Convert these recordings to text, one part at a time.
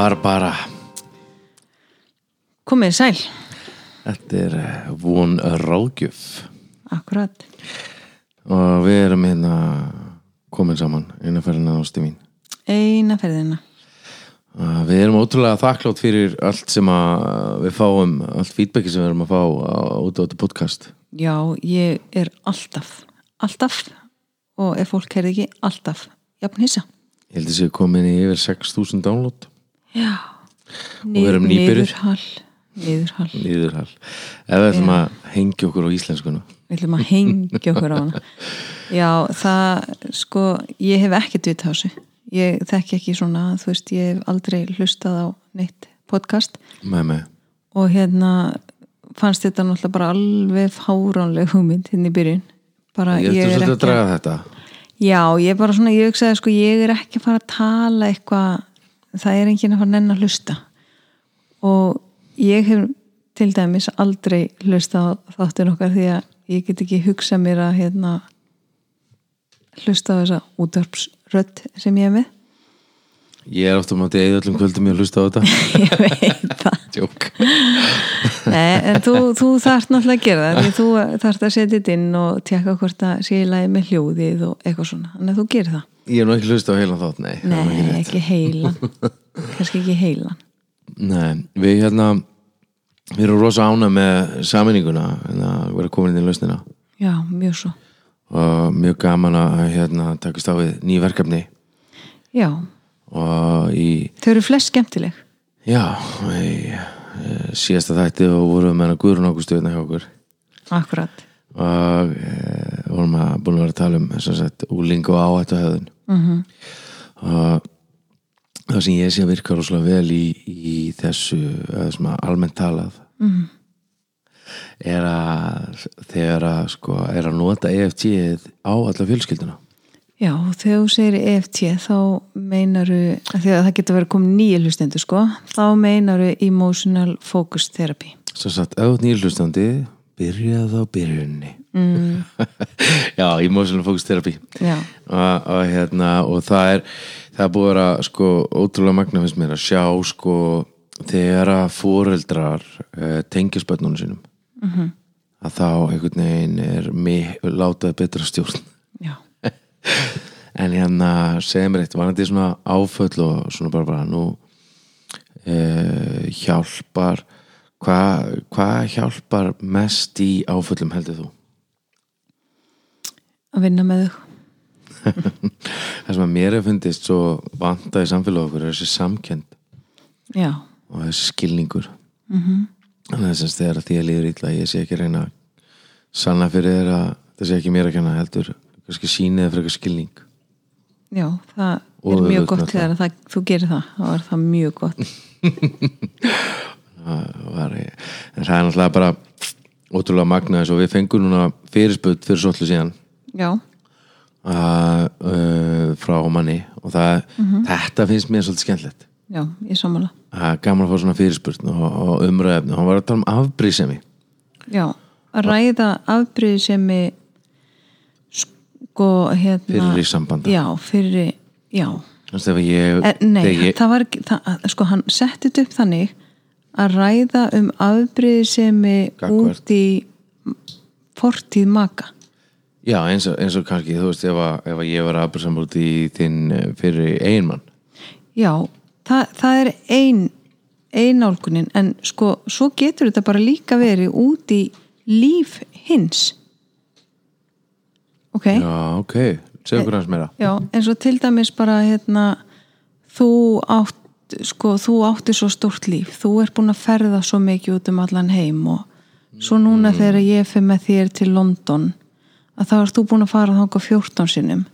Barbara Komið sæl, Þetta er eh, von ráðgjöf. Akkurat og við erum hérna komin saman innanferðina ástu mín. Eina ferðina. Uh, Við erum ótrúlega þakklátt fyrir allt sem við fáum allt feedbacki sem við erum að fá út á þetta podcast. Já, ég er alltaf Alltaf Og ef fólk heyrði ekki, alltaf. Jafn hissa. Ég held að þessi komin í yfir 6.000 download Já. Nýbyrjuð. Niðurhall. Niðurhall. Nýðurhall ef við ætlum að hengja okkur á íslenskuna Við ætlum að hengja okkur á hana. Já, það, sko Ég hef ekkert vita á þessu. Ég þekki ekki svona, þú veist, ég hef aldrei hlustað á neitt podcast. Með mig og hérna fannst þetta náttúrulega bara alveg fáránleg hugmynd hinn í byrjun. Bara Ég er svolítið að draga þetta. Já, ég er bara svona, ég hugsaði sko ég er ekki að fara að tala eitthvað það er enginn að fara nenn að hlusta. Og ég hef til dæmis aldrei hlusta á þáttin okkar því að ég get ekki hugsað mér að hérna hlusta á þessa útvarpsrödd sem ég hef með. Ég er ofta um að eða öllum kvöldum ég að hlusta á þetta. Ég veit það. Jók. Nei, en þú, þú þarft náttúrulega að gera það þú þarft að setja þetta inn og tjekka hvort að sé í lagi með hljóðið og eitthvað svona, að þú gerir það Ég er nú ekki hlusta á heilan þátt, nei Nei, ekki heilan. Kannski ekki heilan. Nei, við hérna við erum rosa ána með saminninguna en að vera komin inn í lausnina. Já, mjög svo. Og mjög gaman að hérna takast á við ný verkefni. Já, og í, þau eru flest skemmtileg. Já í eh, síðasta þætti og vorum með hana Guðrún Ágústuðna hjá okkur. Akkurat. Og e, vorum að búin að vera að tala um sem sagt, úling og áhættu hefðun mm og það sem ég sé að virka rosalega vel í, í þessu almennt talað Mhm. er að þegar að sko er að nota EFT á alla fjölskylduna. Já, þegar þú segir EFT þá meinaru, að það getur verið komið nýja hlustendur sko, þá meinaru Emotional Focus Therapy. Svo sagt, ef þú ert nýrlustandi byrjað á byrjunni mm. já, emotional focus therapy og, og hérna og það er það er búið að sko ótrúlega magna finnst mér að sjá sko þegar að fóreldrar uh, tengjast börnunum sínum -hmm. að þá einhvern veginn er mig látað betra stjórn en hérna segja mér eitt varandi svona áföll og svona bara bara nú uh, hjálpar hvað hva hjálpar mest í áföllum heldur þú? Að vinna með þau. Það sem að mér er fundist svo vanta í samfélag okkur er þessi samkend Já, og þessi skilningur. Mm -hmm. þannig að þess að því að líður illa ég sé ekki reyna sanna fyrir að það sé ekki mér að kenna heldur kannski sýnið fyrir eitthvað skilning. Já, það Og er mjög gott þegar það, þú gerir það þá er það mjög gott. Það var, en það er náttúrulega bara ótrúlega magna þess og við fengum núna fyrirspöld fyrir svolítið síðan Já, að, uh, frá manni. Og það, þetta finnst mér svolítið skemmtilegt. Já, ég það er gaman að fá svona fyrirspurn og, og umræðefni, hann var að tala um afbrísemi Já, að ræða afbríði sem er sko hérna fyrir í sambanda Já, fyrir, já. Þannig að ég, e, Nei, þegar ég það var ekki það, sko hann setti þetta upp þannig að ræða um afbríði sem er Gagnvart. út í fortíð maka Já, eins og, eins og kannski, þú veist, ef að, ef að ég var aðbjörnsam út í þinn eh, fyrir einmann Já, það, það er ein einálkunin, en sko svo getur þetta bara líka verið út í líf hins. Ok? Já, ok, segðu okkur hans meira. Já, eins og til dæmis bara hérna, þú átt sko, þú átti svo stórt líf. Þú ert búin að ferða svo mikið út um allan heim og svo núna þegar ég fyrir með þér til London að þá ert þú búin að fara þangað 14 sinnum.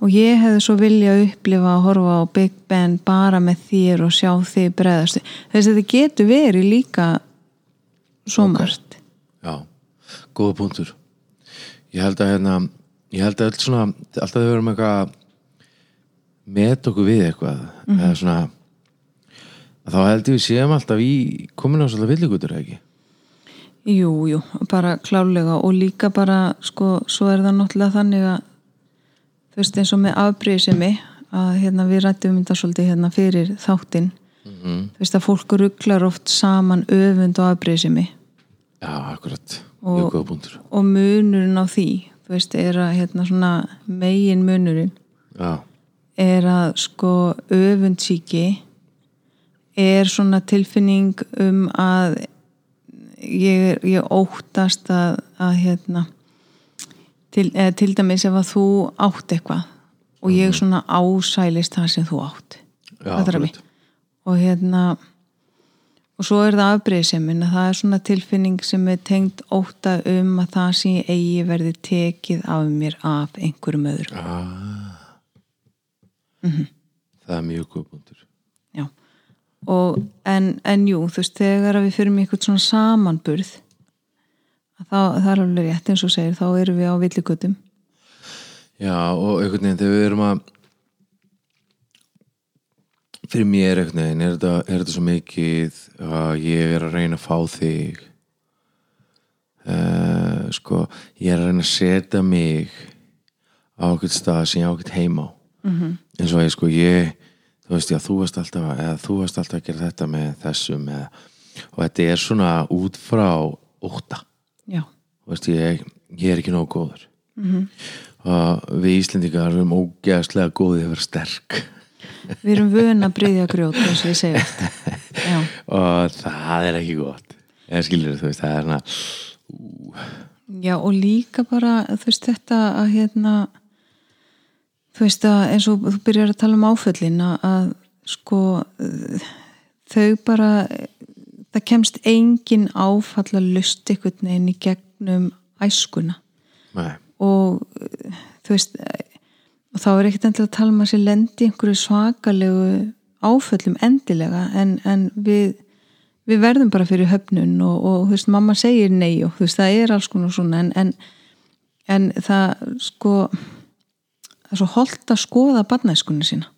Og ég hefði svo vilja að upplifa að horfa á Big Ben bara með þér og sjá þig breðast þess að þetta getur verið líka svo margt. Já, góða punktur. Ég held að hérna ég held að svona, alltaf þau verum eitthvað met okkur við eitthvað eða svona að þá held ég við séum alltaf í komin á svolítið villigutur ekki Jú, jú, bara klálega og líka bara, sko, svo er það náttúrulega þannig að þú veist eins og með afbrýðisemi að hérna, við rættum þetta svolítið hérna fyrir þáttinn. Mhm. þú veist að fólk rugglar oft saman öfund og afbrýðsemi já, akkurat, mjög góða búndur og munurinn á því þú veist, er að hérna svona megin munurinn já, er að sko öfundsíki er svona tilfinning um að ég, ég óttast að, að hérna til, eða, til dæmis ef að þú átt eitthvað og ég svona ásælist það sem þú átt já, Fattar mig? akkurat og hérna og svo er það afbreyðsemin að það er svona tilfinning sem er tengt ótta um að það sem ég eigi verði tekið af mér af einhverjum öðrum ah. Mhm. það er mjög búndur Já, og en, en jú, þú veist, þegar að við fyrir með eitthvað svona samanburð að þá, það er alveg rétt eins og segir, þá erum við á villigutum Já, og einhvern veginn þegar við erum að fyrir mér einhvern veginn er þetta, er þetta svo mikið að ég er að reyna að fá þig uh, sko ég er að reyna að setja mig á okkur stað sem ég á okkur heima á -hmm. eins og ég sko ég þú veist, já, þú varst alltaf eða þú varst alltaf að gera þetta með þessum eða, og þetta er svona út frá óta Já, Þú veist, ég, ég er ekki nógu góður. -hmm. og við Íslendingar erum ógeðslega góðið að vera sterk. Við erum vön að breyðja grjót eins og ég Já, og það er ekki gott. Eða skilur þú veist, það er hana Já, og líka bara þú veist þetta að hérna þú veist að eins og þú byrjar að tala um áföllin að, að sko þau bara það kemst engin áfall að lust einhvern veginn í gegnum æskuna. Nei, og þú veist og þá er ekkert endilega að tala um að sér lendi einhverju svakalegu áföllum endilega en, en við við verðum bara fyrir höfnun og, og þú veist, mamma segir nei og þú veist, það er alls konar svona en, en, en það sko það er svo holdt að skoða barnæskunni sína.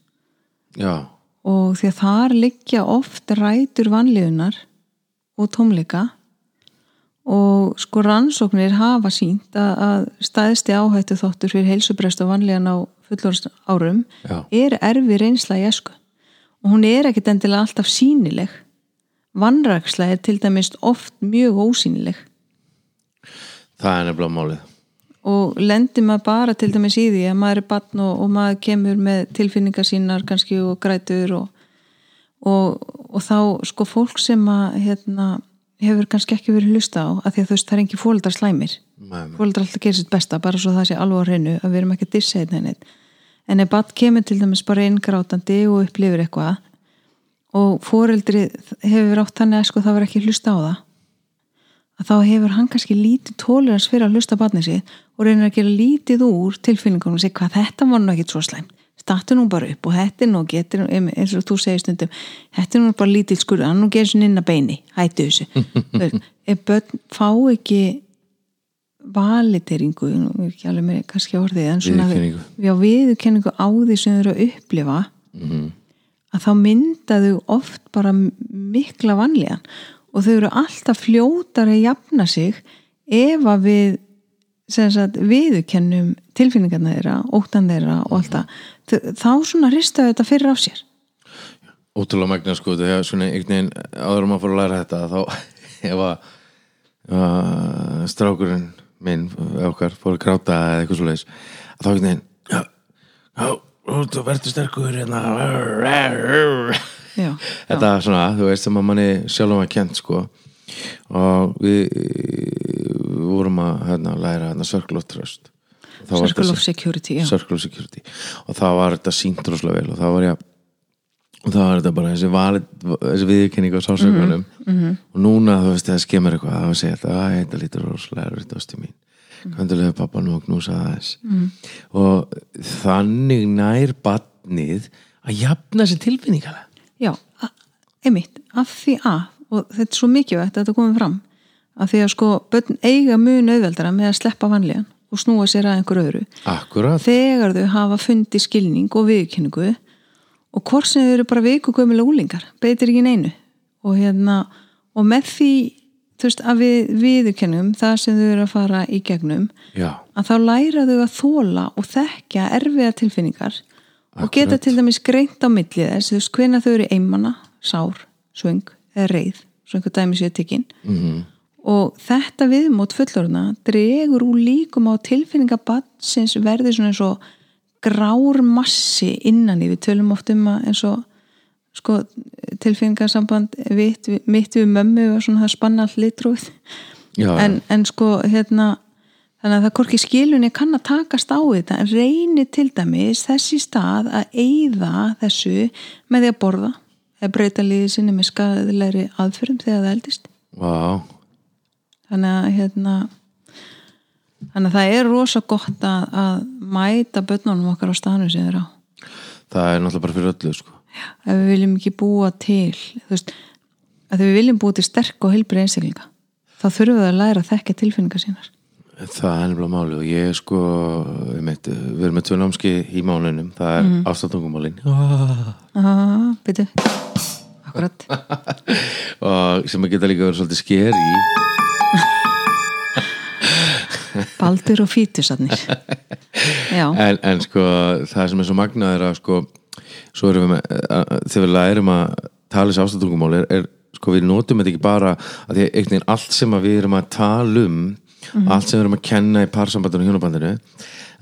Já, og því að þar liggja oft rætur vanliðunar og tómleika. Og sko rannsóknir hafa sínt að, að staðsti áhættu þóttur fyrir heilsubrest og vanliðan á fullorðs árum já, er erfi reynsla í esku og hún er ekkit endilega alltaf sínileg vannræksla er til dæmis oft mjög ósýnileg. Það er nefnilega málið og lendir maður bara til dæmis í því að maður er batn og, og maður kemur með tilfinningar sínar kannski og grætur og, og, og þá sko fólk sem að hérna, hefur kannski ekki verið hlusta á að því að þú veist það er engi fóldar slæmir. Fóldar alltaf gerir sitt besta bara svo það sé alveg á hreinu að við erum ekki að dissa einn neitt. En ef batn kemur til dæmis bara inngrátandi og upplifir eitthvað og fóreldri hefur átt þannig að sko það var ekki hlusta á það að þá hefur hann kannski lítið tólurans fyrir að hlusta barnið sitt og reynir að gera lítið úr tilfinningunum og segja hvað þetta var nú ekkit svo slæm startu nú bara upp og er nú getur, eins og þú segir stundum er nú bara lítið skur, hann nú gerir svo inn að beini hættu þessu ef börn fá ekki valiteringu ekki alveg með kannski orðið svona Viðurkenningu. já, viðurkenningu á því sem þau eru að upplifa Mhm. að þá mynda þau oft bara mikla vanlíðan og þau eru alltaf fljótar að jafna sig ef að við sagt, viðurkennum tilfinningarna þeirra, óttan þeirra og allt það, þá svona ristaðu þetta fyrir á sér. Ótrúlega magna sko þegar svona einhvern veginn áður um að fór að læra þetta þá ef að uh, strákurinn minn okkar fór að gráta eða eitthvað svo leiðis þá einhvern veginn þú verður sterkur hérna já, þetta er svona, þú veist sem að manni sjálfum að kent sko. Og við, við vorum að hérna, læra hérna, circle of trust. Var circle þetta- of security já. Circle of Security. Og það var þetta sínt rosalega vel. Og það var ég og það var þetta bara þessi, þessi viðkynning á sásökunum Mhm, og núna þú veist þegar skemmur eitthvað þá segja þetta, að þetta lítur rosalega erfitt ástu mín. Mhm. kvendulega pappa nú og knúsa það þess og þannig nær badnið að jafna sér tilfinningalega Já, einmitt, af því að og þetta er svo mikilvægt að þetta komið fram af því að sko börn eiga mun auðveldara með að sleppa vanlíðan og snúa sér að einhver öðru. Akkurat, þegar þau hafa fundið skilning og viðkynningu og hvort sem þau eru bara viku gömulega úlingar, beitir ekki neinu. Og hérna og með því veist að við viðkennum það sem þau eru að fara í gegnum já, að þá læra þau að þóla og þekkja erfiða tilfinningar og geta til dæmis greint á milli þess þú veist hvenær þau eru einmana, sár, svöng eða reið, svo einhver dæmi séu tekinn mm og þetta viðmót fullorðna dregur úr líkum á tilfinningabatsins verði svona eins og grár massi innan í. Við tölum oft um að eins og sko, tilfinningasamband mitt, við mömmu og svona það spanna all litróð já, en, en sko hérna þannig að það korki skilunni kann að takast á þetta en reynir til dæmis þessi stað að eyða þessu með því að borða eða breyta líði sinni með skadilegri aðförum þegar það eldist. Vá, þannig að hérna þannig að það er rosa gott að, að mæta börnunum okkar á staðnum sem þeir á. Það er náttúrulega bara fyrir öllu sko. ef við viljum ekki búa til þú veist, að við viljum búa til sterk og heilbrið einstaklinga þá þurfum við að læra að þekka tilfinningar sínar Það er nefnilega máli og ég sko einmitt, við erum með tvö námski í mánunum það er mm. afstátungumálin ah, byrju akkurat. Og sem að geta líka verið svolítið sker í baldur og fítusarnir. Já, en, en sko það sem er svo magnað er að sko svo erum við með, að, þegar við lærum að tala þessi ástættungumál er, er sko við notum þetta ekki bara að því að einhvern veginn allt sem við erum að tala um allt sem við erum að kenna í parsambandinu og hjónabandinu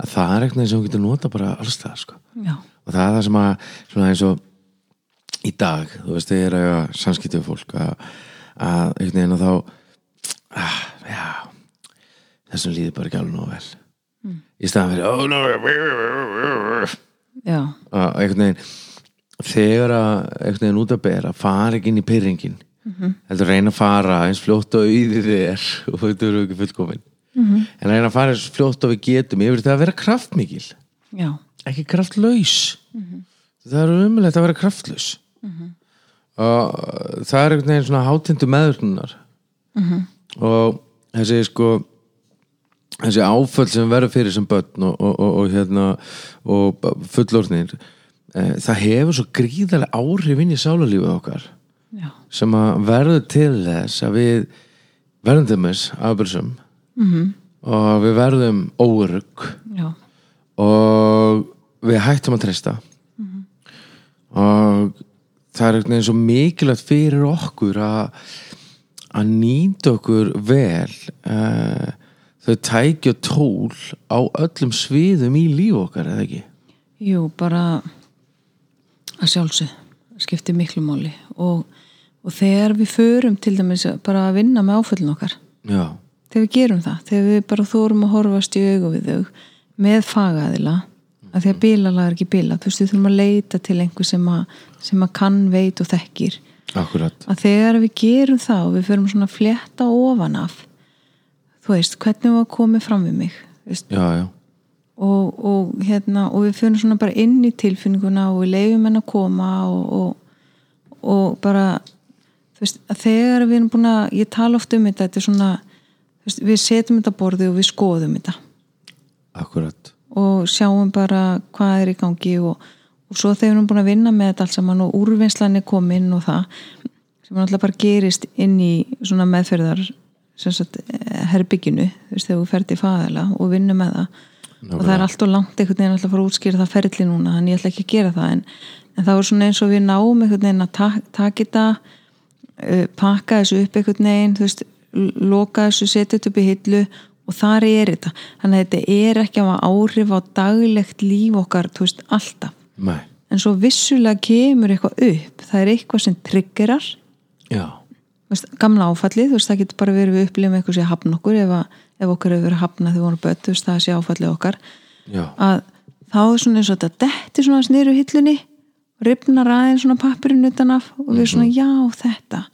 að það er eitthvað sem við getum nota bara alls það sko. Og það er það sem að svona eins og í dag, þú veist, þeir eru að samskiptu fólk að, að einhvern veginn að þá ah, já, þessum líður bara ekki alveg nóg vel. Í staðan fyrir oh, no, já, að einhvern veginn þegar að einhvern veginn út að bera fara ekki inn í pyrringin heldur reyna að fara eins fljótt og auðið þér og þetta eru ekki fullkomin. En reyna að fara eins fljótt og við getum yfir þetta að vera kraftmikil. Já. Ekki kraftlaus það er umulegt að vera kraftlaus og það er einhvern veginn svona hátindu meðurnunar og þessi sko þessi áföll sem verður fyrir sem börn og, og, og, og hérna og fullorðnir eh, það hefur svo gríðarlega áhrif inn í sálarlífið okkar já, sem að verður til þess að við verðum til þess afbjörnsum -hmm. og við verðum já, og við hættum að treysta. Og það er veginn svo mikilvægt fyrir okkur að að nýta okkur vel uh, þau tækja tól á öllum sviðum í líf okkar, eða ekki? jú, bara að sjálfsög skiptir miklu máli. Og, og þegar við förum til dæmis bara að vinna með áföllin okkar Já, þegar við gerum það, þegar við bara þórum að horfast í augu við þau með fagaðila að því að bílalag er ekki bíla þú veist við þurfum að leita til einhver sem að, sem að kann, veit og þekkir. Akkurat. Að þegar við gerum það og við förum svona að flétta ofan af þú veist, hvernig var komið fram við mig Já, já, og, og, hérna, og við förum svona bara inn í tilfinninguna og við leifum henn að koma og, og, og bara veist, þegar við erum búin að ég tala oft um þetta, þetta er svona veist, við setjum þetta borði og við skoðum þetta. Akkurat og sjáum bara hvað er í gangi og, og svo þegar við erum búin að vinna með þetta allt saman og úrvinnslan er komin og það sem náttúrulega bara gerist inn í svona meðferðar eh, veist, þegar við ferði í fæðala og vinnum með það. Og það er allt og langt einhvern veginn alltaf að fara að útskýra það ferli núna þannig ég ætla ekki að gera það en, en það var svona eins og við náum einhvern veginn að ta taka þetta uh, pakka þessu upp einhvern veginn þú veist, loka þessu, setja þetta upp í hillu og þar er þetta. Þannig að þetta er ekki að áhrif á daglegt líf okkar, þú veist, alltaf. Nei, en svo vissulega kemur eitthvað upp. Það er eitthvað sem triggerar. Já, veist, gamla áfallið, þú veist, það getur bara verið við upplifum eitthvað sem hafna okkur ef, að, ef okkur hefur verið hafna þegar við vorum bött, þú veist, það sé áfallið okkar. Já. Að þá er svona eins og þetta detti svona snýru hillunni ripnar aðeins svona pappirinn utan af og við svona, já, þetta.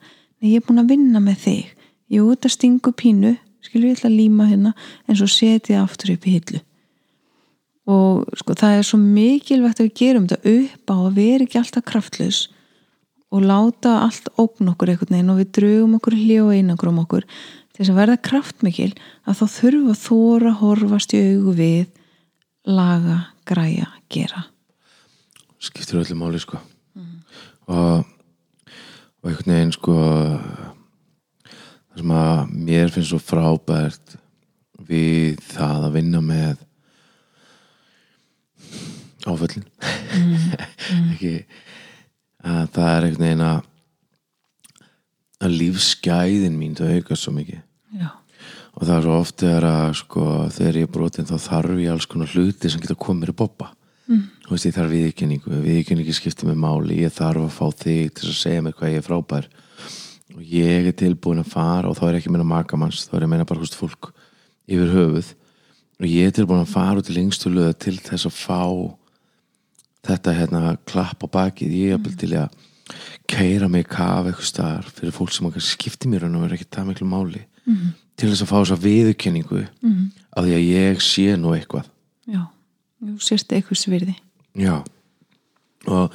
Nei, ég er búin að vinna með þig. Ég út að stingu pínu skilur ég ætla að líma hérna en svo setja ég aftur upp í hillu. Og sko það er svo mikilvægt að við gerum þetta upp á að vera ekki alltaf kraftlaus og láta allt ógn okkur einhvern veginn og við drögum okkur hljóð einangur um okkur. Til þess að verða kraftmikil að þá þurfa að þóra horfast í augu við laga, græja, gera skiptir öllu máli sko. Og, og einhvern veginn sko það sem að mér finnst svo frábært við það að vinna með áföllin. Ekki að það er einhvern veginn að að lífsgæðin mín þau aukast svo mikið. Já, og það er svo oft þegar að sko, þegar ég er brotin þá þarf ég alls konar hluti sem geta komið mér í boppa mm. þú veist ég þarf viðkynningu viðkynningi skiptir mig máli, ég þarf að fá þig til að segja mér hvað ég er frábær. Og ég er tilbúin að fara og þá er ekki meina makamanns, þá er ég meina bara húst fólk yfir höfuð. Og ég er tilbúin að fara út í lengstu löða til þess að fá þetta hérna klapp á bakið. Ég er mm. til að keira mig kaf eitthvað staðar fyrir fólk sem skiptir mér og verður ekki það miklu máli. Mhm. til þess að fá þess að viðurkenningu af því að ég sé nú eitthvað. Já sérst eitthvað svirði já. Og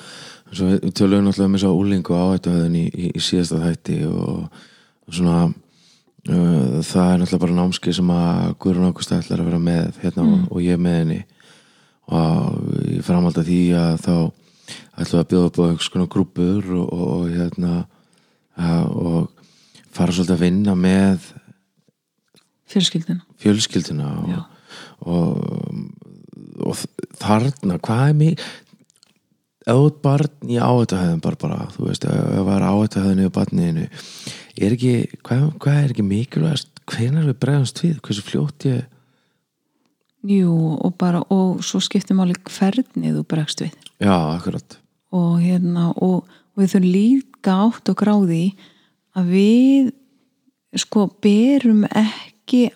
svo við töluðum náttúrulega um þess að úlingu á þetta í, í, í síðasta þætti og, og svona uh, það er náttúrulega bara námski sem að Guðrún Ágúst ætlar að vera með hérna og, og ég með henni. Og ég framhald að því að þá ætlum við að bjóða upp á einhvers konar grúpur og, og, og hérna og fara svolítið að vinna með fjölskyldina fjölskylduna Já. og, og, og þarna, hvað er þú ert barn í áhættuhæðum bara bara, þú veist, ef það var áhættuhæðinu í barniðinu, er ekki hvað, hvað er ekki mikilvægast? Hvenær við bregðast við, hversu fljótt ég jú og bara og svo skiptir máli hvernig þú bregst við. Já, akkurat. Og hérna og, og við þurfum líka átt og gráði að við sko berum ekki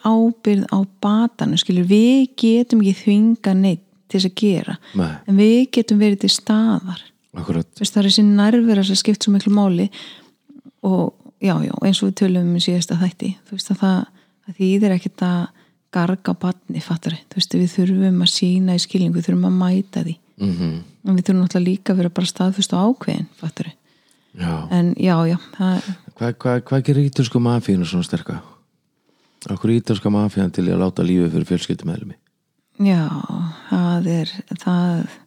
ábyrð á batanu skilur. Við getum ekki þvinga neitt til þess að gera Nei, en við getum verið til staðar. Veist, það er þessi nærvera sem skipt svo miklu máli. Og já, já, eins og við tölum um síðasta þætti þú veist að það, að þýðir ekkert að garga batni, fattar þú veist, við þurfum að sína í skilning við þurfum að mæta því. Mhm. En við þurfum náttúrulega líka að vera bara staðfust og ákveðin, fattar já, en já, já, það hvað, hvað, hvað gerir ítalsku mafínu svona sterka okkur ítalska mafían til að láta lífið fyrir fjölskyldum meðlumi já, það er það,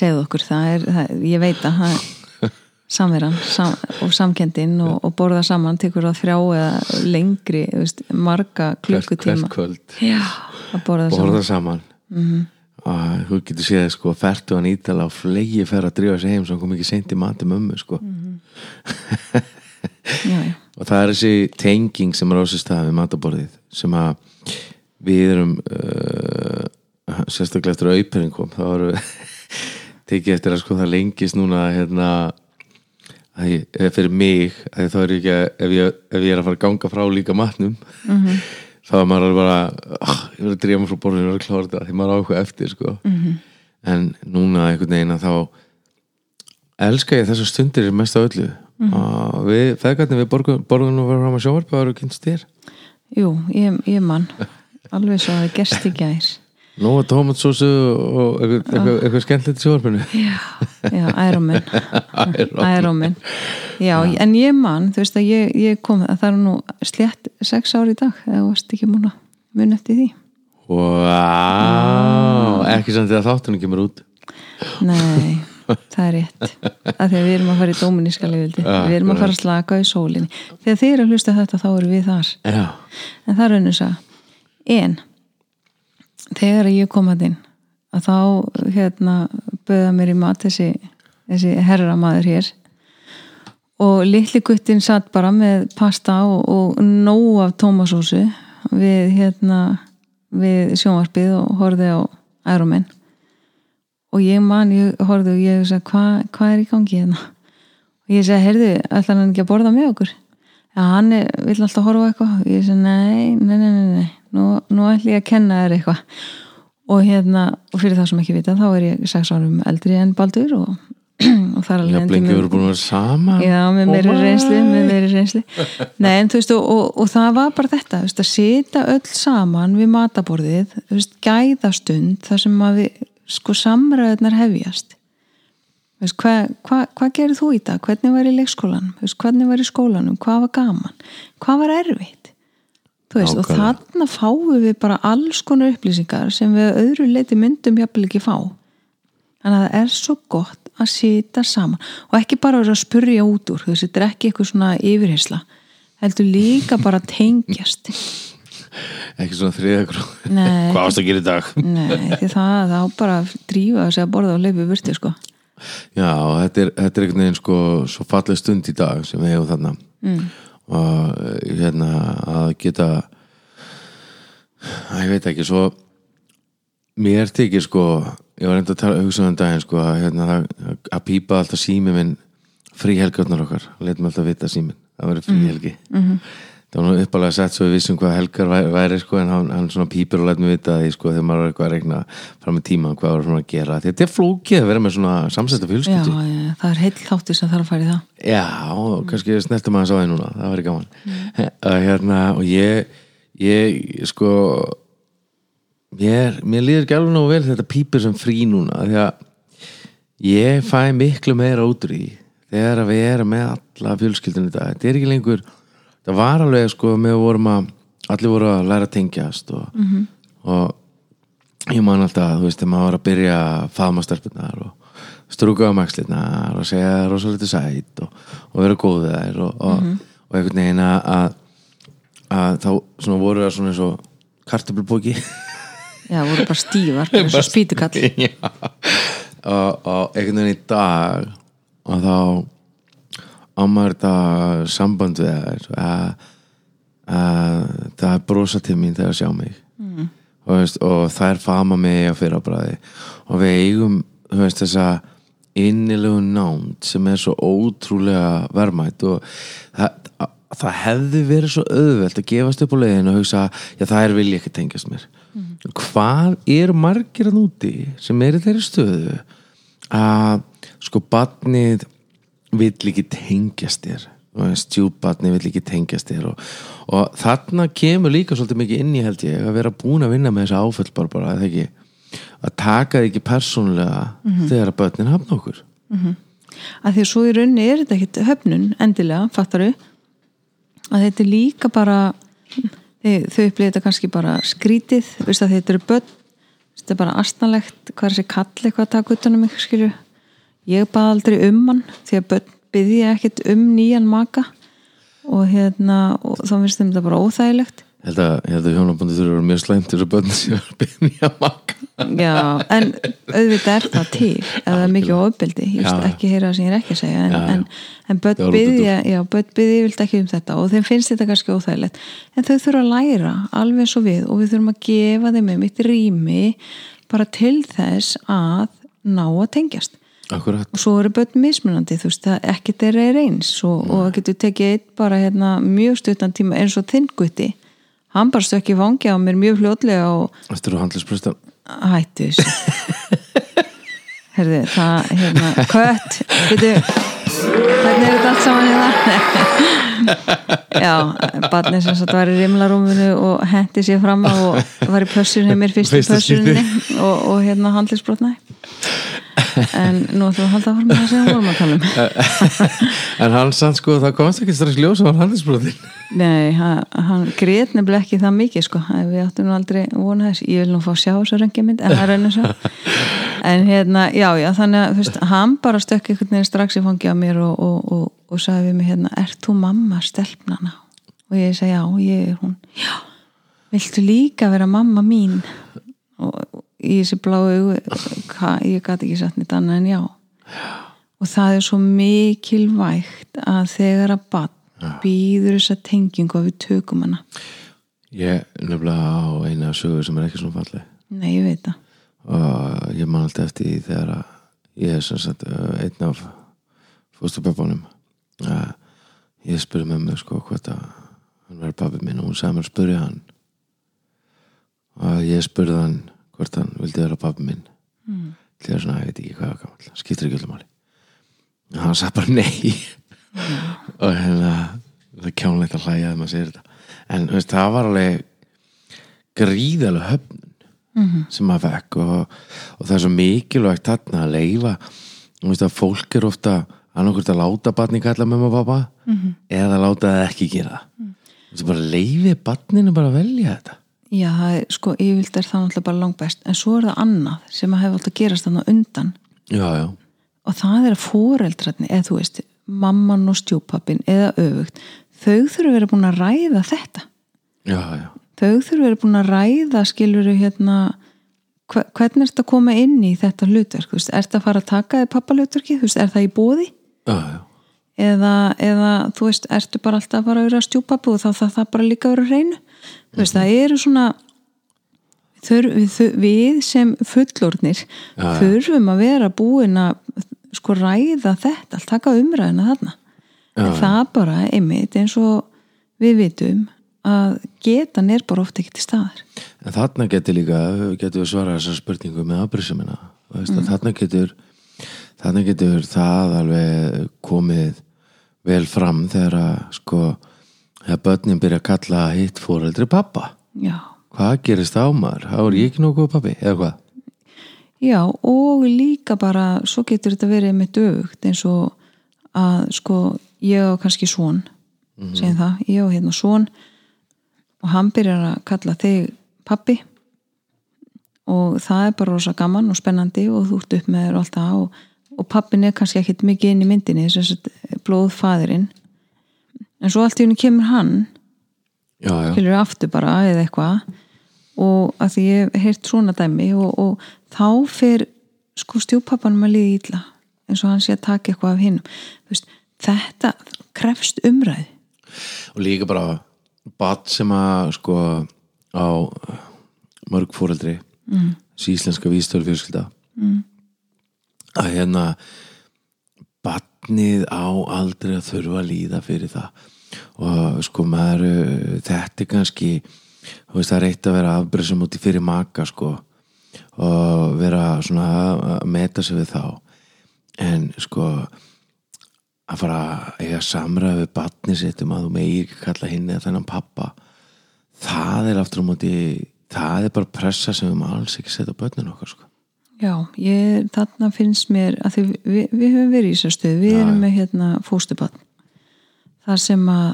segðu okkur það er, það, ég veit að það er samveran sam, og samkendin og, og borða saman, tekur það þrjá eða lengri, veist, marga klukkutíma. hvert kvöld. Já, að borða saman. Borða saman. Mm og þú getur séð sko fertu hann ítala og flegi fer að drífa sig heim hann kom ekki seint í mati mömmu sko. Já, já, og það er þessi tenging sem er á sér stað við mataborðið sem að við erum uh, sérstaklega eftir að auperinn kom þá erum við tekið eftir að sko það lengist núna hérna að eða fyrir mig að þá er ég ekki að ef ég, ef ég er að fara að ganga frá líka matnum -hmm. þá er maður bara oh, ég verður að drífa mig frá borðinu og verður að klára þetta því maður á eitthvað eftir sko -hmm. en núna einhvern veginn að þá elska ég þessar stundir mest af öllu og við, feðgarnir við borgum og verðum að sjóvarpa og verðum kynst þér jú, ég, ég mann alveg svo að það gerst í gær. Nú að tómatsósu og eitthvað, eitthvað, eitthvað skemmtilegt í sjóvarpinu já, já, æróminn æróminn já, en ég mann, þú veist að ég, ég kom það er nú slétt sex ár í dag eða varst ekki múna mun eftir því. Vá, ekki samt þegar þáttunum kemur út. Nei, það er rétt. Að því að við erum að fara í dóminíska liðvildi við erum að fara að slaka í sólinni. Þegar þið eru að hlusta þetta þá eru við þar. Já, en það er önnur sag en þegar ég kom að inn að þá hérna böða mér í mat þessi, þessi herramaður hér. Og litli guttin satt bara með pasta og, og nóg af tómasósu við hérna við sjónvarpið og horfið á ærumenn og ég man, ég horfði og ég sagði hvað hva er í gangi hérna? Og ég segi, heyrðu, ætlar hann ekki að borða með okkur? Já, hann er, vill alltaf horfa eitthvað. Og ég segi, nei, nei, nei, nei, nei. Nú, nú ætlum ég að kenna þér eitthvað. Og hérna, og fyrir það sem ekki vita þá er ég sex árum eldri en Baldur og, og það er alveg jafnlengi við erum búin að vera saman. Já, með meiri Oh reynsli, með meiri reynsli Nei, en þú veist, og, og, og það var bara þetta, þú veist, að sita öll saman við mataborðið, þú veist, gæðastund þar sem að við, sko, samræðunar hefjast hvað hva, hva gerir þú í dag? Hvernig var í leikskólanum? Veist, hvernig var í skólanum? Hvað var gaman? Hvað var erfitt? Þú veist, og Nákvæmlega. þarna fáum við bara alls konar upplýsingar sem við öðru leiti myndum jafnvel ekki fá þannig að það er svo gott að sita saman og ekki bara að spurja út úr þú veist, þetta er ekki eitthvað svona yfirhersla heldur líka bara tengjast ekki svona þriða gróð Nei, hvað ást að gera í dag? Nei, því það þá bara drífa sig að borða og leifu virti sko. Já, þetta er, þetta er einhvern veginn sko svo falleg stund í dag sem við hefum þarna. Mm. og hérna að geta að ég veit ekki svo mér þykir sko ég var enda að tala hugsa um daginn sko að, hérna, að, að pípa alltaf sími minn fríhelgarnar okkar. Letum alltaf vita símin, það verður fríhelgi mm. -hmm. Það var nú uppalega sett svo við vissum hvað helgar væri, væri sko en hann, hann svona pípur og letum vita því sko þegar maður er eitthvað að regna fram með tíma hvað var svona að gera. Því að þetta er flókið að vera með svona samsetta Já, fjölskyldu. Já, það er heill þáttir sem þarf að fara í það. Já, og kannski snertum maður að sá því núna það væri gaman. Mm. hérna, og ég, ég sko mér, mér líður ekki alveg nógu vel þetta pípur sem frí núna því að ég fæ miklu meira því þegar við erum með alla fjölskyldunni þetta, þetta er ekki lengur það var alveg sko með vorum að allir voru að læra að tengjast og, og ég man alltaf, þú veist, þegar maður var að byrja að faðma stelpunar og strúka á maxlirnar og segja rosalega sætt og, og vera góð við þær og, og, og einhvern veginn að, þá svona voru það svona eins og kartöflubóki Já, voru bara stífar, bara svo spýtukall. Já. og, og einhvern veginn í dag og þá ámar þetta samband við þær að, að það er brosa til mín þegar að sjá mig. Mm. og, veist, og það er fama mig á fyrrabræði og við eigum veist, þessa innilegu nánd sem er svo ótrúlega verðmætt og það, það hefði verið svo auðvelt að gefast upp á leiðinu og hugsa, já það er vilja ekki tengjast mér. Hvað er margir að núti sem er í þeirri stöðu að sko batnið vill ekki tengjast þér. Stjúbatni vill ekki tengjast þér og, og þarna kemur líka svolítið mikið inn í held ég að vera búin að vinna með þessa áföll bara, bara að, ekki, að taka þig ekki persónulega þegar að börnin hafna okkur. Að því að svo í raunni er þetta ekkit höfnun endilega, fattaru að þetta er líka bara þau, upplýði þetta kannski bara skrítið, þetta eru börn þetta er bara astnalegt hvað er þessi kall eitthvað að taka utan um mig skilju ég bað aldrei um hann því að börn byði ég ekkit um nýjan maka og hérna og þá finnst þeim þetta bara óþægilegt. Ég held að, að hjónabandi þurfa að vera mjög slæmt til þess að börn sem er að byrja að maka. Já, en auðvitað er það til ef það er mikið ofbeldi. Ég veist ekki heyra það sem ég er ekki að segja en, Já, já. en, en börn byðja vilt ekki um þetta og þeim finnst þetta kannski óþægilegt. En þau þurfa að læra alveg og við og við þurfum að gefa þeim um eitt rými bara til þess að ná að tengjast Akkurat, og svo eru börn mismunandi þú veist, það ekkert er er eins. Og, og það getur tekið eitt bara hérna, mjög stuttan tíma eins og þinn gutti. Hann bara stökki vangi á mér mjög fljótlega og eftir að handlispresta hættu herði, það, hérna, kött. Hvernig er þetta allt saman hérna já, barnið sem sagt var í rimlarúminu og hendi sér fram og var í pössun hefur mér fyrst í pössunni og, og hérna handlisbrotnaði en nú ætlum við að halda að fara með það sem við vorum að tala um En hann sann sko, það komst ekki strax ljós á handlisbrotin Nei, hann, hann grét nefnilega ekki það mikið sko, við áttum nú aldrei vona þess, ég vil nú fá sjá þessu röngjumind en það er einu svo. En hérna, já, já, þannig að veist, hann bara stökk einhvern veginn strax í fangi á mér og, og, og, og sagði við mig hérna, ert þú mamma stelpnana? Og ég segi, já, ég er hún. Já, viltu líka vera mamma mín? Og, í þessi bláu ég gæti ekki satt nýtt annað en já. Og það er svo mikilvægt að þegar að bann býður þessa tengingu að við tökum hana. Ég nefnilega á eina sögur sem er ekki svona falleg. Nei, ég veit það. Og ég man alltaf eftir því þegar að ég er sem sagt uh, einn af fóstupöpunum að ég spurði mig sko hvort að hann verður pabbi minn og hún sagði mér að spurði hann. Og ég spurði hann hvort hann vildi vera pabbi minn. Mm. til það svona, ég veit ekki hvað var gamall skiptir ekki öllum máli. Og hann sagði bara nei. Og hérna það er kjánlegt að hlæja þegar maður segir þetta. En veist, það var alveg gríðalega höfn sem maður fekk og, og það er svo mikilvægt að leifa veist að fólk er ofta annarkvort að láta batni kalla mamma og pappa eða láta það ekki gera. Það þú veist bara leifi batninu bara að velja þetta? Já, er, sko, yfirvilt er það náttúrulega bara langbest en svo er það annað sem að hefur alltaf gerast þannig undan. Já, já, og það er að fóreldrarni eða þú veist, mamman og stjúpappin eða öfugt, þau þurfa að vera búin að ræða þetta. Já, já, þau þurfa verið búin að ræða skiluru hérna hve- hvernig ertu að koma inn í þetta hlutverk þú veist, ertu að fara að taka þið pappalutverki þú veist, er það í bóði já, já, eða, eða þú veist, ertu bara alltaf að fara að vera stjúpappu og þá það, það bara líka á hreinu þú veist, það eru svona þur, við, við sem fullornir Já. þurfum að vera búin að sko ræða þetta, allt taka umræðina þarna en það bara einmitt eins og við vitum að getan er bara ofta ekki til staðar En þarna getur líka, getur við svarað þessar spurningu með afbrísumina. Mm. Þarna getur, þarna getur það alveg komið vel fram þegar að sko, þegar börnin byrja að kalla hitt fóreldri pappa. já, Hvað gerist þá maður? Þá er ég ekki góð pappi, eða hvað? já og líka bara svo getur þetta verið með dögt eins og að sko ég á kannski svon segjum það, ég á hérna svon og hann byrjar að kalla þig pappi og það er bara rosa gaman og spennandi og þú ert upp með þér og allt það og, og pappin er kannski ekkit mikið inn í myndinni þess að blóðfæðurinn en svo allt í henni kemur hann Já, já, við aftur bara eða eitthvað. Og að því ég hef heyrt svona dæmi og, og þá fer sko stjúpappanum að líða ítla eins og hann sé að taka eitthvað af veist, þetta krefst umræð og líka bara bat sem að sko á mörg fóreldri mm. íslenska vístölu fjölskylda mm. Að hérna batnið á aldrei að þurfa að líða fyrir það og sko maður þetta er kannski veist það er eitt að vera afbreyðsum út í fyrir maka sko og vera svona að meta sig við þá en sko að fara að eiga samræði við batni sitt um að þú megir ekki kalla hinn eða þennan pappa það er aftur á móti það er bara pressa sem við má alls ekki setja á börnin okkar sko. Já, ég, þarna finnst mér að því við, við höfum verið í þessar stöð við erum með hérna fóstubann þar sem að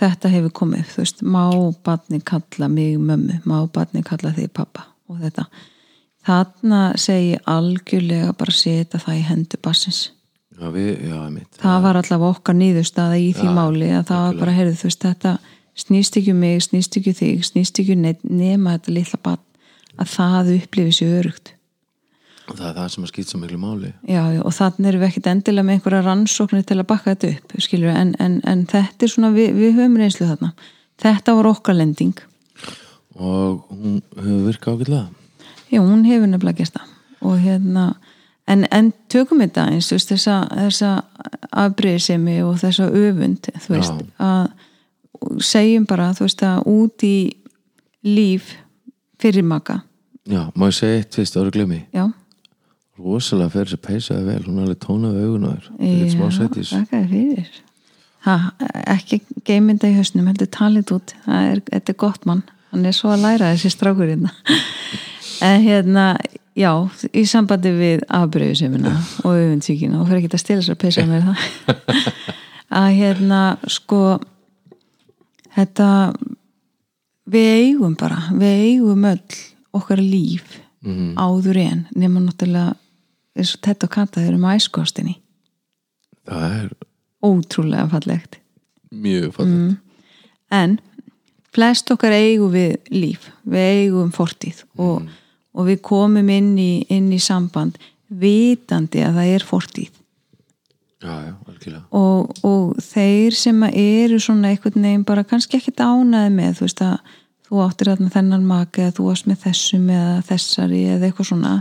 þetta hefur komið, þú veist, má barni kalla mig mömmu, má barni kalla þig pappa og þetta. Þarna segi ég algjörlega bara setja það í hendu bassins já, við, já, mitt það var allavega okkar nýðustaða í því Já, máli að það var bara, heyrðu, þú veist, þetta snýst ekki um mig, snýst ekki um þig, snýst ekki um nema þetta litla barn að það upplifi sér örugt og það er það sem að skýt svo miklu máli. Já, já, og þannig erum við ekkit endilega með einhverja rannsóknir til að bakka þetta upp skilur, en, en, en þetta er svona við, við höfum reynslu þarna. Þetta var okkar lending. Og hún hefur virkað ágætlega. Já, hún hefur nefnilega gert það. Og hérna en, en tökum þetta eins þú veist, þessa, þessa afbreyðsemi og þessa öfund þú veist, að segjum bara, þú veist, að út í líf fyrir maka. Já, má ég segja eitt fyrst ára glemmi já, rosalega fer þessi peysaði vel hún er alveg tónaði augun á þér. Þetta smá sætis. þakka þér fyrir. Ha, ekki geiminda í hausnum heldur talið út, er, þetta er gott mann. Hann er svo að læra þessi strákur hérna. En hérna já, í sambandi við afbreyðusemina og öfundsvíkina og fyrir ekki að stila sér að peysa með það. Að hérna sko þetta við eigum bara, við eigum öll okkar líf Mhm. áður en nema náttúrulega eins og þetta og kanta þeir um æskostinni það er ótrúlega fallegt. mjög fallegt. En flest okkar eigum við líf. Við eigum fortíð og, og við komum inn í, inn í samband vitandi að það er fortíð. Já, já, og, og þeir sem eru svona einhvern veginn bara kannski ekki dánaði með þú veist að þú áttir þarna þennan maka eða þú varst með þessum eða þessari eða eitthvað svona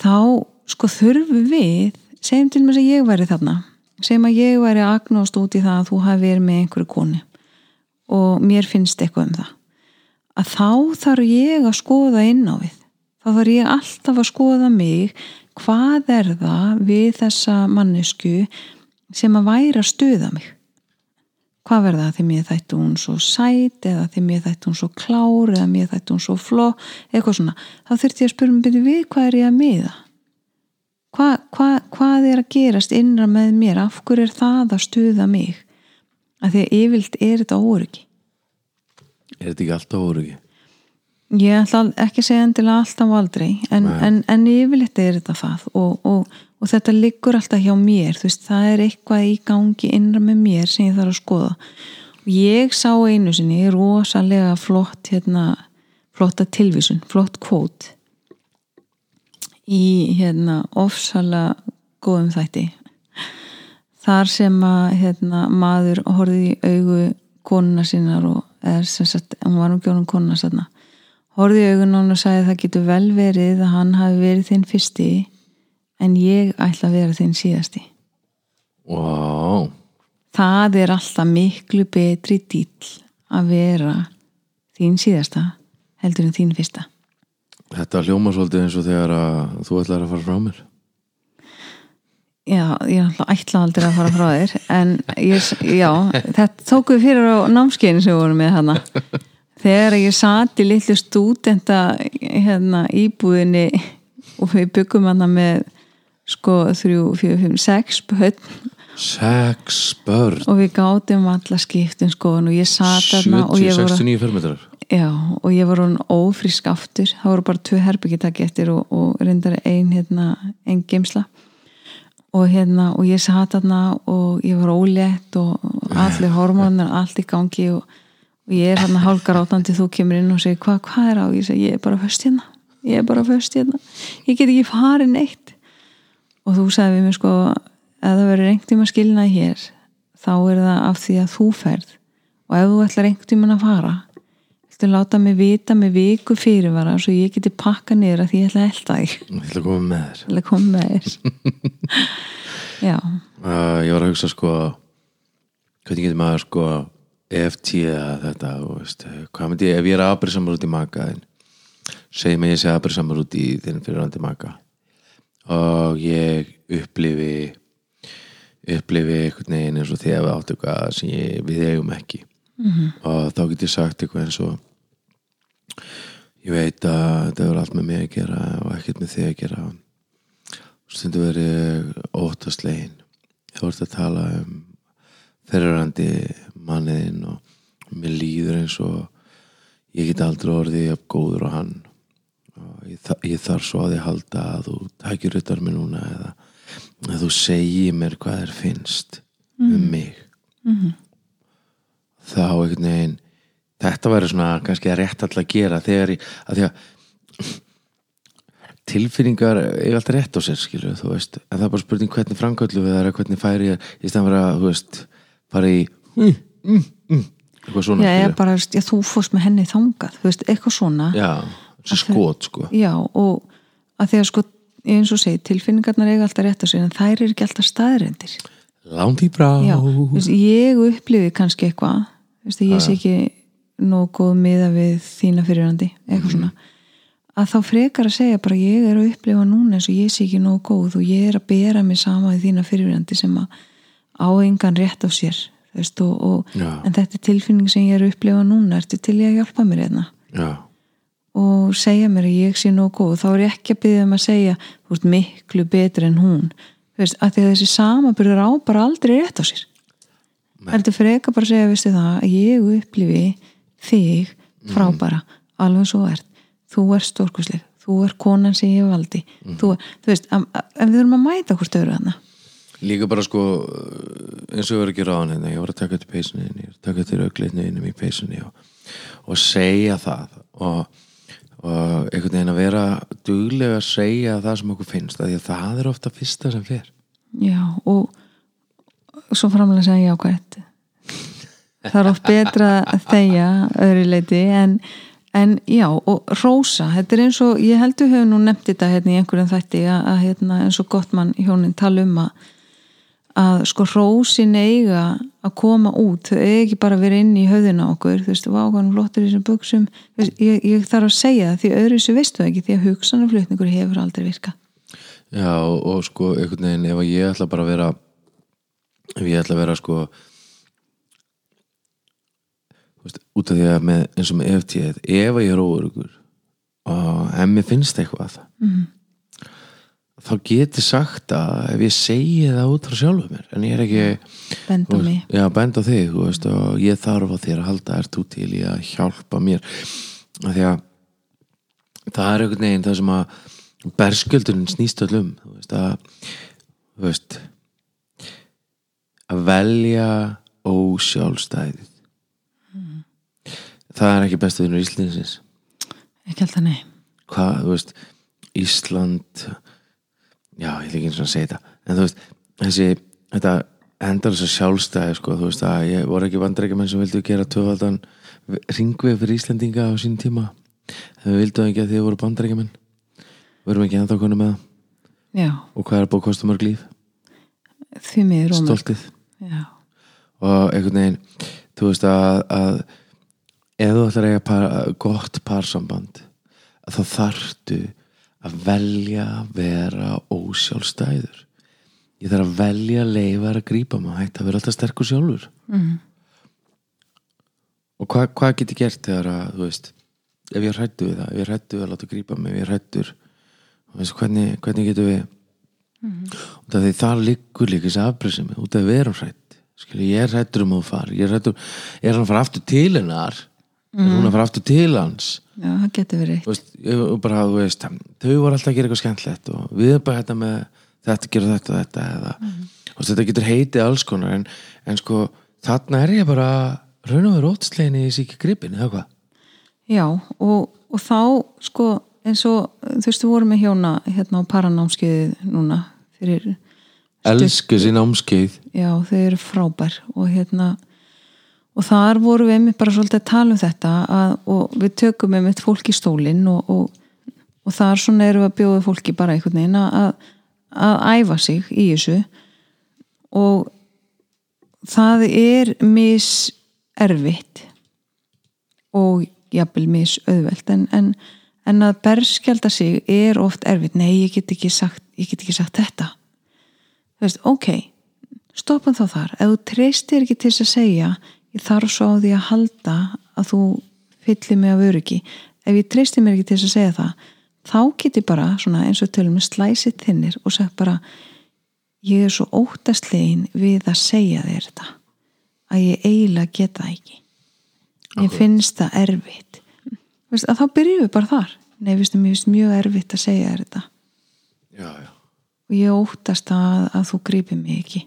þá sko þurfum við segjum til mér að ég væri þarna segjum að ég væri agnóst út í það að þú hafi verið með einhverju koni og mér finnst eitthvað um það. Að þá þarf ég að skoða inn á við. Þá þarf ég alltaf að skoða mig hvað er það við þessa mannesku sem að væri að stuða mig hvað verða það því mér þættu hún svo sæt eða því mér þættu hún svo klár eða mér þættu hún svo fló eitthvað svona, þá þurfti ég að spyrja mig við hvað er ég að miða? Hva, hva, hvað er að gerast innra með mér, af hverju er það að stuða mig? Af því að yfirlt er þetta óryggi er þetta ekki alltaf órugi? ég ætla ekki að segja endilega alltaf aldrei en, en, en yfirleitt er þetta það. Og, og, og þetta liggur alltaf hjá mér veist, það er eitthvað í gangi innra með mér sem ég þarf að skoða. Ég sá einu sinni rosalega flott hérna, flotta tilvísun, flott kvót í hérna ofsalega góðum þætti. Þar sem að hérna, maður horfði í augu konuna sínar og er sem sagt, hún var um gjónum konuna sérna horfði í augun og sagði það getur vel verið að hann hafi verið þinn fyrsti en ég ætla að vera þinn síðasti. Vá, það er alltaf miklu betri dýll að vera þín síðasta heldur en þín fyrsta. Þetta hljóma svolítið eins og þegar að þú ætlar að fara frá mér. Já, ég ætla aldrei að fara frá þér en ég, já, þetta tók við fyrir á námskeiðin sem við vorum með hana þegar ég sat í litlu stúdenta hérna íbúðinni og við byggum hana með sko þrjú, fjögur, fimm, sex börn. Sex börn? Og við gátum alla skiptin sko og ég sat þarna og ég voru 70-69 fermetrar. Já, og ég var hún ófrísk aftur. Það voru bara tvö herbyggi takk eftir og, og reyndar ein, hérna, ein geimsla og hérna og ég satt þarna og ég var ólétt og allir hormónar allt í gangi og, og ég er hérna hálkar átandi þú kemur inn og segir hvað hva er á, ég segi ég er bara föst hérna. Ég er bara föst hérna, ég get ekki farið neitt og þú sagði við mér sko ef það verður einhvern tíma skilnað hér þá er það af því að þú ferð. Og ef þú ætlar einhvern tíman að fara viltu láta mig vita með viku fyrirvara svo ég geti pakka að því ég ætla að elda þig. Ég ætla að koma með þér. Til að koma með þér. Já, uh, Ég var að hugsa sko hvernig getur maður sko EFT eða þetta veist, hvað myndi ég, ef ég er aðbyrðsamur út í maka þinn segjum að ég sé aðbyrðsamur út í þinn fyrirrandi maka og ég upplifi upplifi einhvern veginn eins og þegar við áttu eitthvað sem ég, við eigum ekki. -hmm. og þá get ég sagt eitthvað eins og ég veit að þetta er allt með mig að gera og ekkert með þig að gera. Stundu verið óttaslegin þú ert að tala um fyrirrandi manniðinn og mér líður eins og ég get aldrei orðið góður á hann. og ég, þa ég þarf svo að því halda að þú tækir utar mig núna eða að þú segir mér hvað þér finnst um mig. Þá einhvern veginn þetta væri svona kannski að rétt alltaf gera þegar ég, að því að tilfinningar eiga alltaf rétt á sér skilur þú veist, en það er bara spurning hvernig framkvöldu við það er hvernig færi ég í stæðan fyrir að þú veist, fara í mm, mm, mm, eitthvað svona já, ég skilurðu. bara, já, þú fórst með henni þangað þú veist, eitthvað svona. Já, skot sko. Já, og að því að sko eins og segi, tilfinningarnar eiga alltaf rétt á sér en þær eru ekki alltaf staðrendir langt í brá Já, veist, ég upplifi kannski eitthvað ég sé ekki góð miða við þína fyrirandi eitthvað svona. Að þá frekar að segja bara ég er að upplifa núna eins og ég sé ekki nóg góð og ég er að bera mig sama í þína fyrirandi sem að á engan rétt á sér veist, og, og, en þetta er tilfinning sem ég er að upplifa núna ertu til ég að hjálpa mér hérna? Já, og segja mér að ég sé nóg góð þá er ég ekki að byggja um að segja þú ert miklu betri en hún. Veist, að því að þessi samabyrður á bara aldrei rétt á sér. Heldur frekar bara að segja, veistu það að ég upplifi þig frábara, alveg svo ert. Þú ert stórkusleg, þú ert konan sem ég valdi þú, þú veist, en við þurfum að mæta hvort öðru þarna. Líka bara sko eins og ég var ekki ráðan hérna ég var að taka til peysunni ég var að taka til auglitni innum í peysunni og, og segja það og, og einhvern veginn að vera duglega að segja það sem okkur finnst af því að það er ofta fyrsta sem fer. Já, og svo framlega að segja jákvæmt það er oft betra að þegja öðru leiti en, en já, og rósa þetta er eins og, ég heldur hefur nú nefnt þetta hérna í einhverjum þætti að, að hérna, eins og gott mann hjónin tala um að að sko rósin eiga að koma út, þau eiga ekki bara að vera inn í höfðina á okkur, þú veist, vákanum flottur í þessum buksum, ég, ég þarf að segja það því öðru þessu veistu ekki, því að hugsanarflutningur hefur aldrei virkað. Já og, og sko einhvern veginn ef ég ætla bara að vera ef ég ætla að vera sko veist, út af því að með, eins og með EFT ef ég er óörugur og ef mér finnst eitthvað Mhm. Þá geti sagt að ef ég segi það út frá sjálfum mér en ég er ekki benda mig. já, benda þig veist, og ég þarf á þér að halda er þú til í að hjálpa mér? Af því að það er einhvern veginn það sem að berskjöldurinn snýst öllum að veist að velja ósjálfstæðið. Það er ekki bestu vinnur Íslandsins ekki alltaf nei. Hvað, þú veist, Ísland já, ég vil ekki eins og segja þetta. En þú veist, þessi þetta endar þess að sjálfstæði sko, þú veist að ég voru ekki vandrækjumenn sem vildu gera töfaldan ringveg fyrir Íslandinga á sín tíma. Þau vildu ekki að þið voru bandrækjumenn við erum ekki ennþá konu með það. Já, og hvað er búið að kosta mörg líf? Því miður stoltið. Já, og einhvern veginn þú veist að, að ef þú ætlar að eiga par, gott parsamband að þá þarftu að velja að vera ósjálfstæður. Ég þarf að velja að leifa að grípa maður hægt að vera alltaf sterkur sjálfur. Mm. og hvað, hvað get ég gert þegar að þú veist, ef ég hrættu við það ef ég hrættu við að láta grípa mig ef ég hrættur hvernig, hvernig getum við? Því það liggur líka þessi afbreyðsemi út af við erum hrætt Skilji, ég hrættur um að þú far ég hrættur, er hann að fara aftur til hennar? Er hún að fara aftur til hans já, það getur verið veist, bara, þú veist, þau voru alltaf að gera eitthvað skemmtlegt og við erum bara þetta með þetta, gera þetta og þetta eða, og þetta getur heitið alls konar en, en sko, þarna er ég bara raun og veru ótslegin í síki gripin eða hvað? Já, og, og þá sko, eins og þú veist, við vorum með hjóna hérna á paranámskeiði núna fyrir, elsku sín ámskeið já, þau eru frábær og hérna og þar vorum við einmitt bara svolítið að tala um þetta að, og við tökum einmitt fólk í stólinn og, og, og þar svona erum við að bjóða fólki bara einhvern veginn að, að æfa sig í þessu. Og það er mis erfitt og jafnvel mis auðvelt en, en, en að berskjálta sig er oft erfitt. Nei, ég get ekki sagt, get ekki sagt þetta. Þú veist, ok stoppum þá þar, ef þú treystir ekki til að segja ég þarf svo á því að halda að þú fyllir mig af öryggi. Ef ég treystir mér ekki til þess að segja það þá get ég bara, svona eins og tölum slæsið þinnir og sagt bara ég er svo óttastlegin við að segja þér þetta að ég eiginlega geta það ekki. Ég Akkurat. finnst það erfitt. Veist, að þá byrjum við bara þar. Nei, veistu, mér finnst mjög erfitt að segja þér þetta. Já, já. og ég óttast að, að þú grípir mig ekki.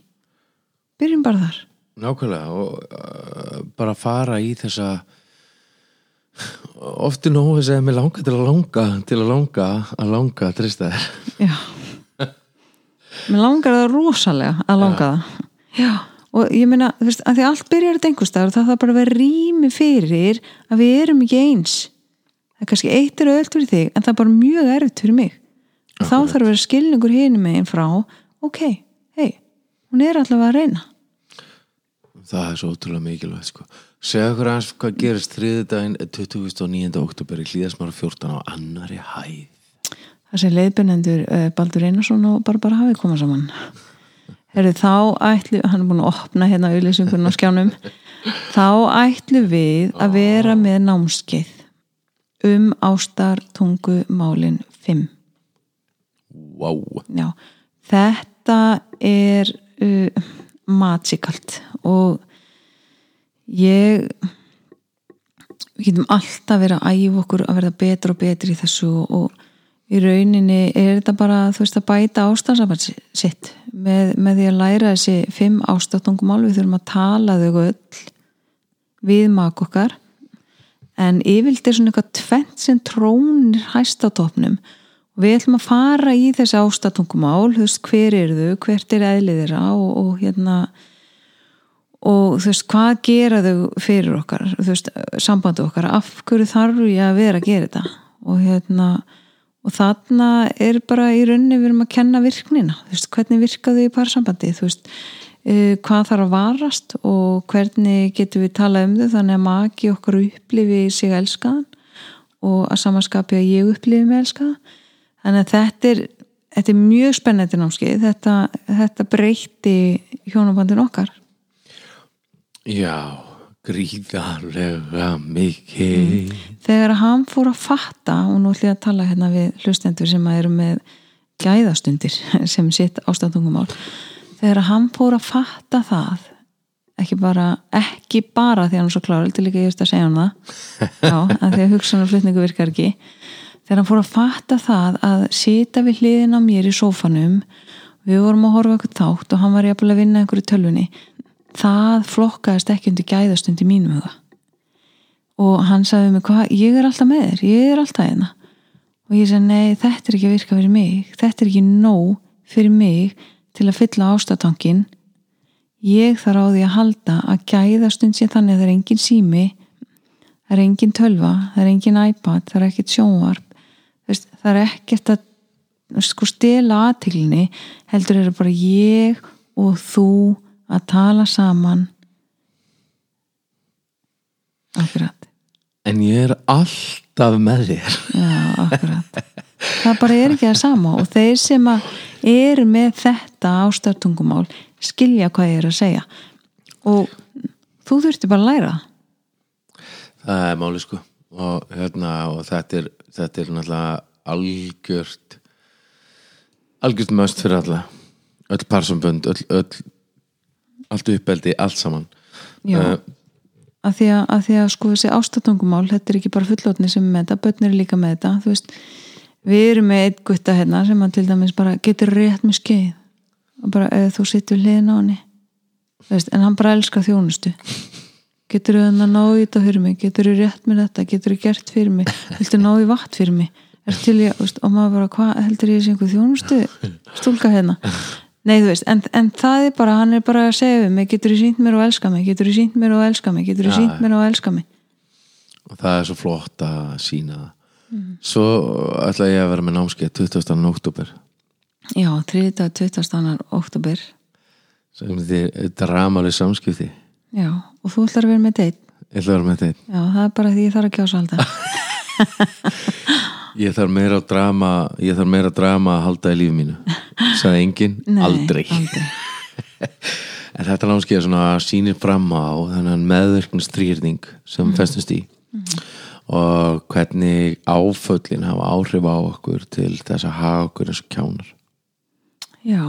Byrjum bara þar nákvæmlega og uh, bara fara í þessa ofti nógu þess að mér langa til að langa til að langa að langa að trista þér. Já. Mér langar það rosalega að langa það. Já, og ég meina þú veist, að því allt byrjar þetta einhverstaðar það þarf bara að vera rými fyrir að við erum ekki eins. Það er kannski eitt er öll fyrir þig en það er bara mjög erfitt fyrir mig. Og þá þarf að vera skilningur hinum megin frá ok, hei, hún er allavega að reyna það er svo ótrúlega mikilvægt sko. segja okkur aðeins hvað gerist þriðudaginn 29. oktober í Hlíðasmara 14 á annari hæð það sem leiðbennendur uh, Baldur Einarsson og Barbara hafi komað saman Herri, þá ætlu, hann er búin að opna hérna auðlýsingunum á skjánum þá ætlu við að vera með námskeið um ástar tungu málin 5 wow. Já, þetta er uh, matsikalt og ég við getum alltaf verið að æfa okkur að verða betra og betri í þessu og í rauninni er þetta bara þú veist að bæta ástafsamband sitt með, með því að læra þessi fimm ástaftungumál við þurfum að tala þau öll við mak okkar. En yfirlt er svona eitthvað tvent sem trónir hæst á topnum og við ætlum að fara í þessi ástatungumál þú veist hver eru þau, hvert er eðlið þeirra og, og hérna og þú veist hvað gera þau fyrir okkar, þú veist sambandi okkar, af hverju þarf ég að vera að gera þetta? Og hérna og þarna er bara í rauninni við erum að kenna virknina, þú veist hvernig virka þau í parsambandi, þú veist uh, hvað þarf að varast? Og hvernig getum við talað um þau þannig að maki okkar upplifi sig elskaðan og að samanskapi að ég upplifi mig elskaðan þannig að þetta er, þetta er mjög spennandi námskeið, þetta, þetta breyti hjónabandin okkar já, gríðarlega mikið. Þegar hann fór að fatta og nú ætlum ég að tala hérna við hlustendur sem eru með gæðastundir sem sitt ástandungumál þegar hann fór að fatta það ekki bara, ekki bara því hann er svo klára, til líka ég veist að segja hann það. Já, að því að hugsanarflutningu virkar ekki. Þegar hann fór að fatta það að sita við hliðin á mér í sófanum við vorum að horfa eitthvað þátt og hann var jafnvel að vinna einhverju tölvunni það flokkaðist ekki undir gæðastund í mínum huga. Og hann sagði mig hvað, ég er alltaf með þér ég er alltaf hérna. Og ég segi nei, þetta er ekki að virka fyrir mig. Þetta er ekki nóg fyrir mig til að fylla ástatankin. Ég þarf á því að halda að gæða stund sér þannig að það er engin sími það er engin tölva það er engin iPad, það er ekkert sjónvarp. Þú veist, það er ekkert að sko stela aðtilni heldur er bara ég og þú að tala saman. Akkurat. En ég er alltaf með þér. Já, akkurat. Það bara er ekki það sama og þeir sem eru með þetta ástartungumál skilja hvað ég er að segja. Og þú þurfti bara að læra það. það er máli sko. Og, hérna, og þetta er þetta er náttúrulega algjört algjört möst fyrir alla. Öll parsambönd öll, öll allt uppeldi, allt saman. Já, Eh, að því að, að því að sko þessi ástartungumál, þetta er ekki bara fullotni sem er með þetta, börn eru líka með þetta þú veist, við erum með eitt gutta hérna sem að til dæmis bara getur rétt með skeið og bara eða þú sittur hliðin á veist, en hann bara elskar þjónustu. Getur þú að ná í þetta fyrir mig? Getur þú rétt með þetta, getur þú gert fyrir mig? Viltu ná í vatn fyrir mig? Er ég, og maður bara, hvað heldur ég sé einhver þjónustu stúlka hérna Nei, þú veist, en, en það er bara, hann er bara að segja við mig, getur þú sínt mér og elska mig getur þú sínt mér og elska mig, getur þú sínt mér og elska mig og það er svo flott að sína það Mhm. svo ætla ég að vera með námskeið 20. oktober Já, 3. 20. oktober sem þið dramaleg samskipti Já, og þú ætlar að vera með deitt ég ætla að vera með þetta Já, það er bara því ég þarf að kjása alltaf ég þarf meira drama ég þarf meira drama að halda í lífi mínu sagði enginn, aldrei aldrei. en þetta námskeið svona sýnir fram á þennan meðverknstrýrning sem mm. festust í og hvernig áföllin hafa áhrif á okkur til þess að hafa okkur eins og kjánar Já,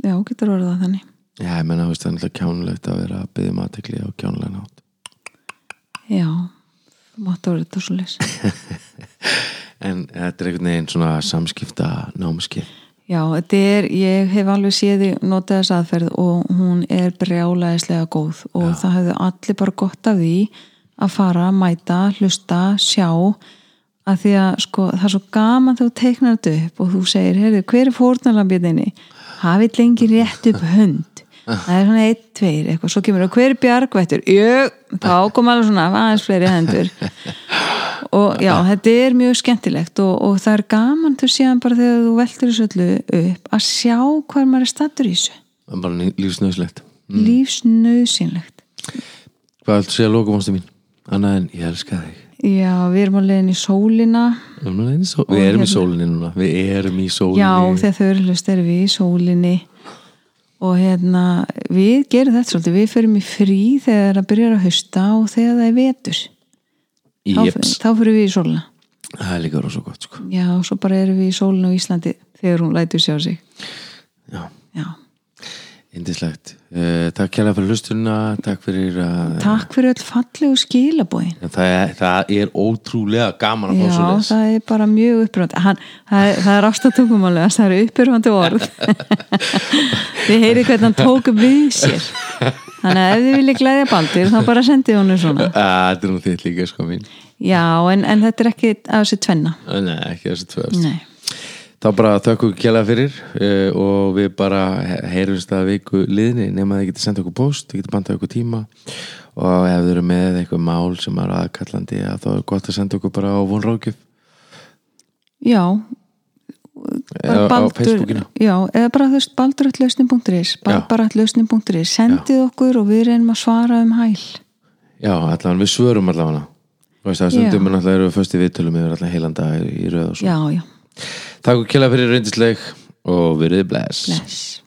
já, getur orðað það þannig Já, ég menna, það er náttúrulega kjánulegt að vera að byggja aðtekli á kjánulega nátt. Já, þú mátt orðið þetta svo leys En þetta er einhvern veginn svona samskipta námskeið. Já, þetta er, ég hef alveg séð því notað þess aðferð og hún er brjálæðislega góð og það hefðu allir bara gott af því að fara, mæta, hlusta, sjá. Að því að sko það er svo gaman þegar þú teiknar þetta upp og þú segir, heyrðu, hver er fórnalambjöðinni? Hafið lengi rétt upp hönd. Það er svona eitt, tveir, eitthvað. Svo kemur, og hver er bjargvættur? Jú, þá kom alveg svona aðeins fleiri hendur og já, þetta er mjög skemmtilegt og, og það er gaman þú séðan bara þegar þú veltur þessu öllu upp að sjá hvað maður er stattur í þessu Það er bara lífsnöðslegt. mm. lífsnauðsynlegt Hvað ættu að segja lókumánstu mín? Annað en ég elska þig. já, við erum að leiðin í sólina sól... við erum í sólinni núna. Við erum í sólinni. já, þegar þau eru hlust erum við í sólinni og hérna við gerum þetta svolítið, við förum í frí þegar það byrjar að hausta og þegar það er vetur þá, fyrir við í sólina Það er líka rosa gott, sko. já, og svo bara erum við í sólinu á Íslandi þegar hún lætur sjá sig Já, já indislegt. Uh, takk kjærlega fyrir hlustunna. Takk fyrir að... Takk fyrir öll fallegu skilabóin Það er, það er ótrúlega gaman að fá Já, svo les. það er bara mjög uppbyrfandi Hann, það, er- er ástatungumálið það er uppbyrfandi orð Þið heyrið hvernig hann tók upp við sér Þannig að ef þið viljið glæðja baldur þá bara sendið honum svona Þetta er nú þitt líka, sko mín. Já, en, en þetta er ekki að þessi tvenna Nei, ekki þessi tvöðast. Nei, Þá bara þökkum við kjærlega fyrir uh, og við bara heyrumst að viku liðni nema þið getið senda okkur post, þið getið bandað okkur tíma og ef þið eru með eitthvað mál sem er aðkallandi að þá er gott að senda okkur bara á vonrákjöf já eða á Facebookina Já, eða bara þú veist Já. bara allausnin.is Sendið okkur og við reynum að svara um hæl. Já, allavega við svörum allavega. Þú veist það Já. stundum en alltaf eru við föst í viðtölum yfir allavega heilanda í röð og svo. Já, já, Takk og kjærlega fyrir reyndisleik og verið bless. Bless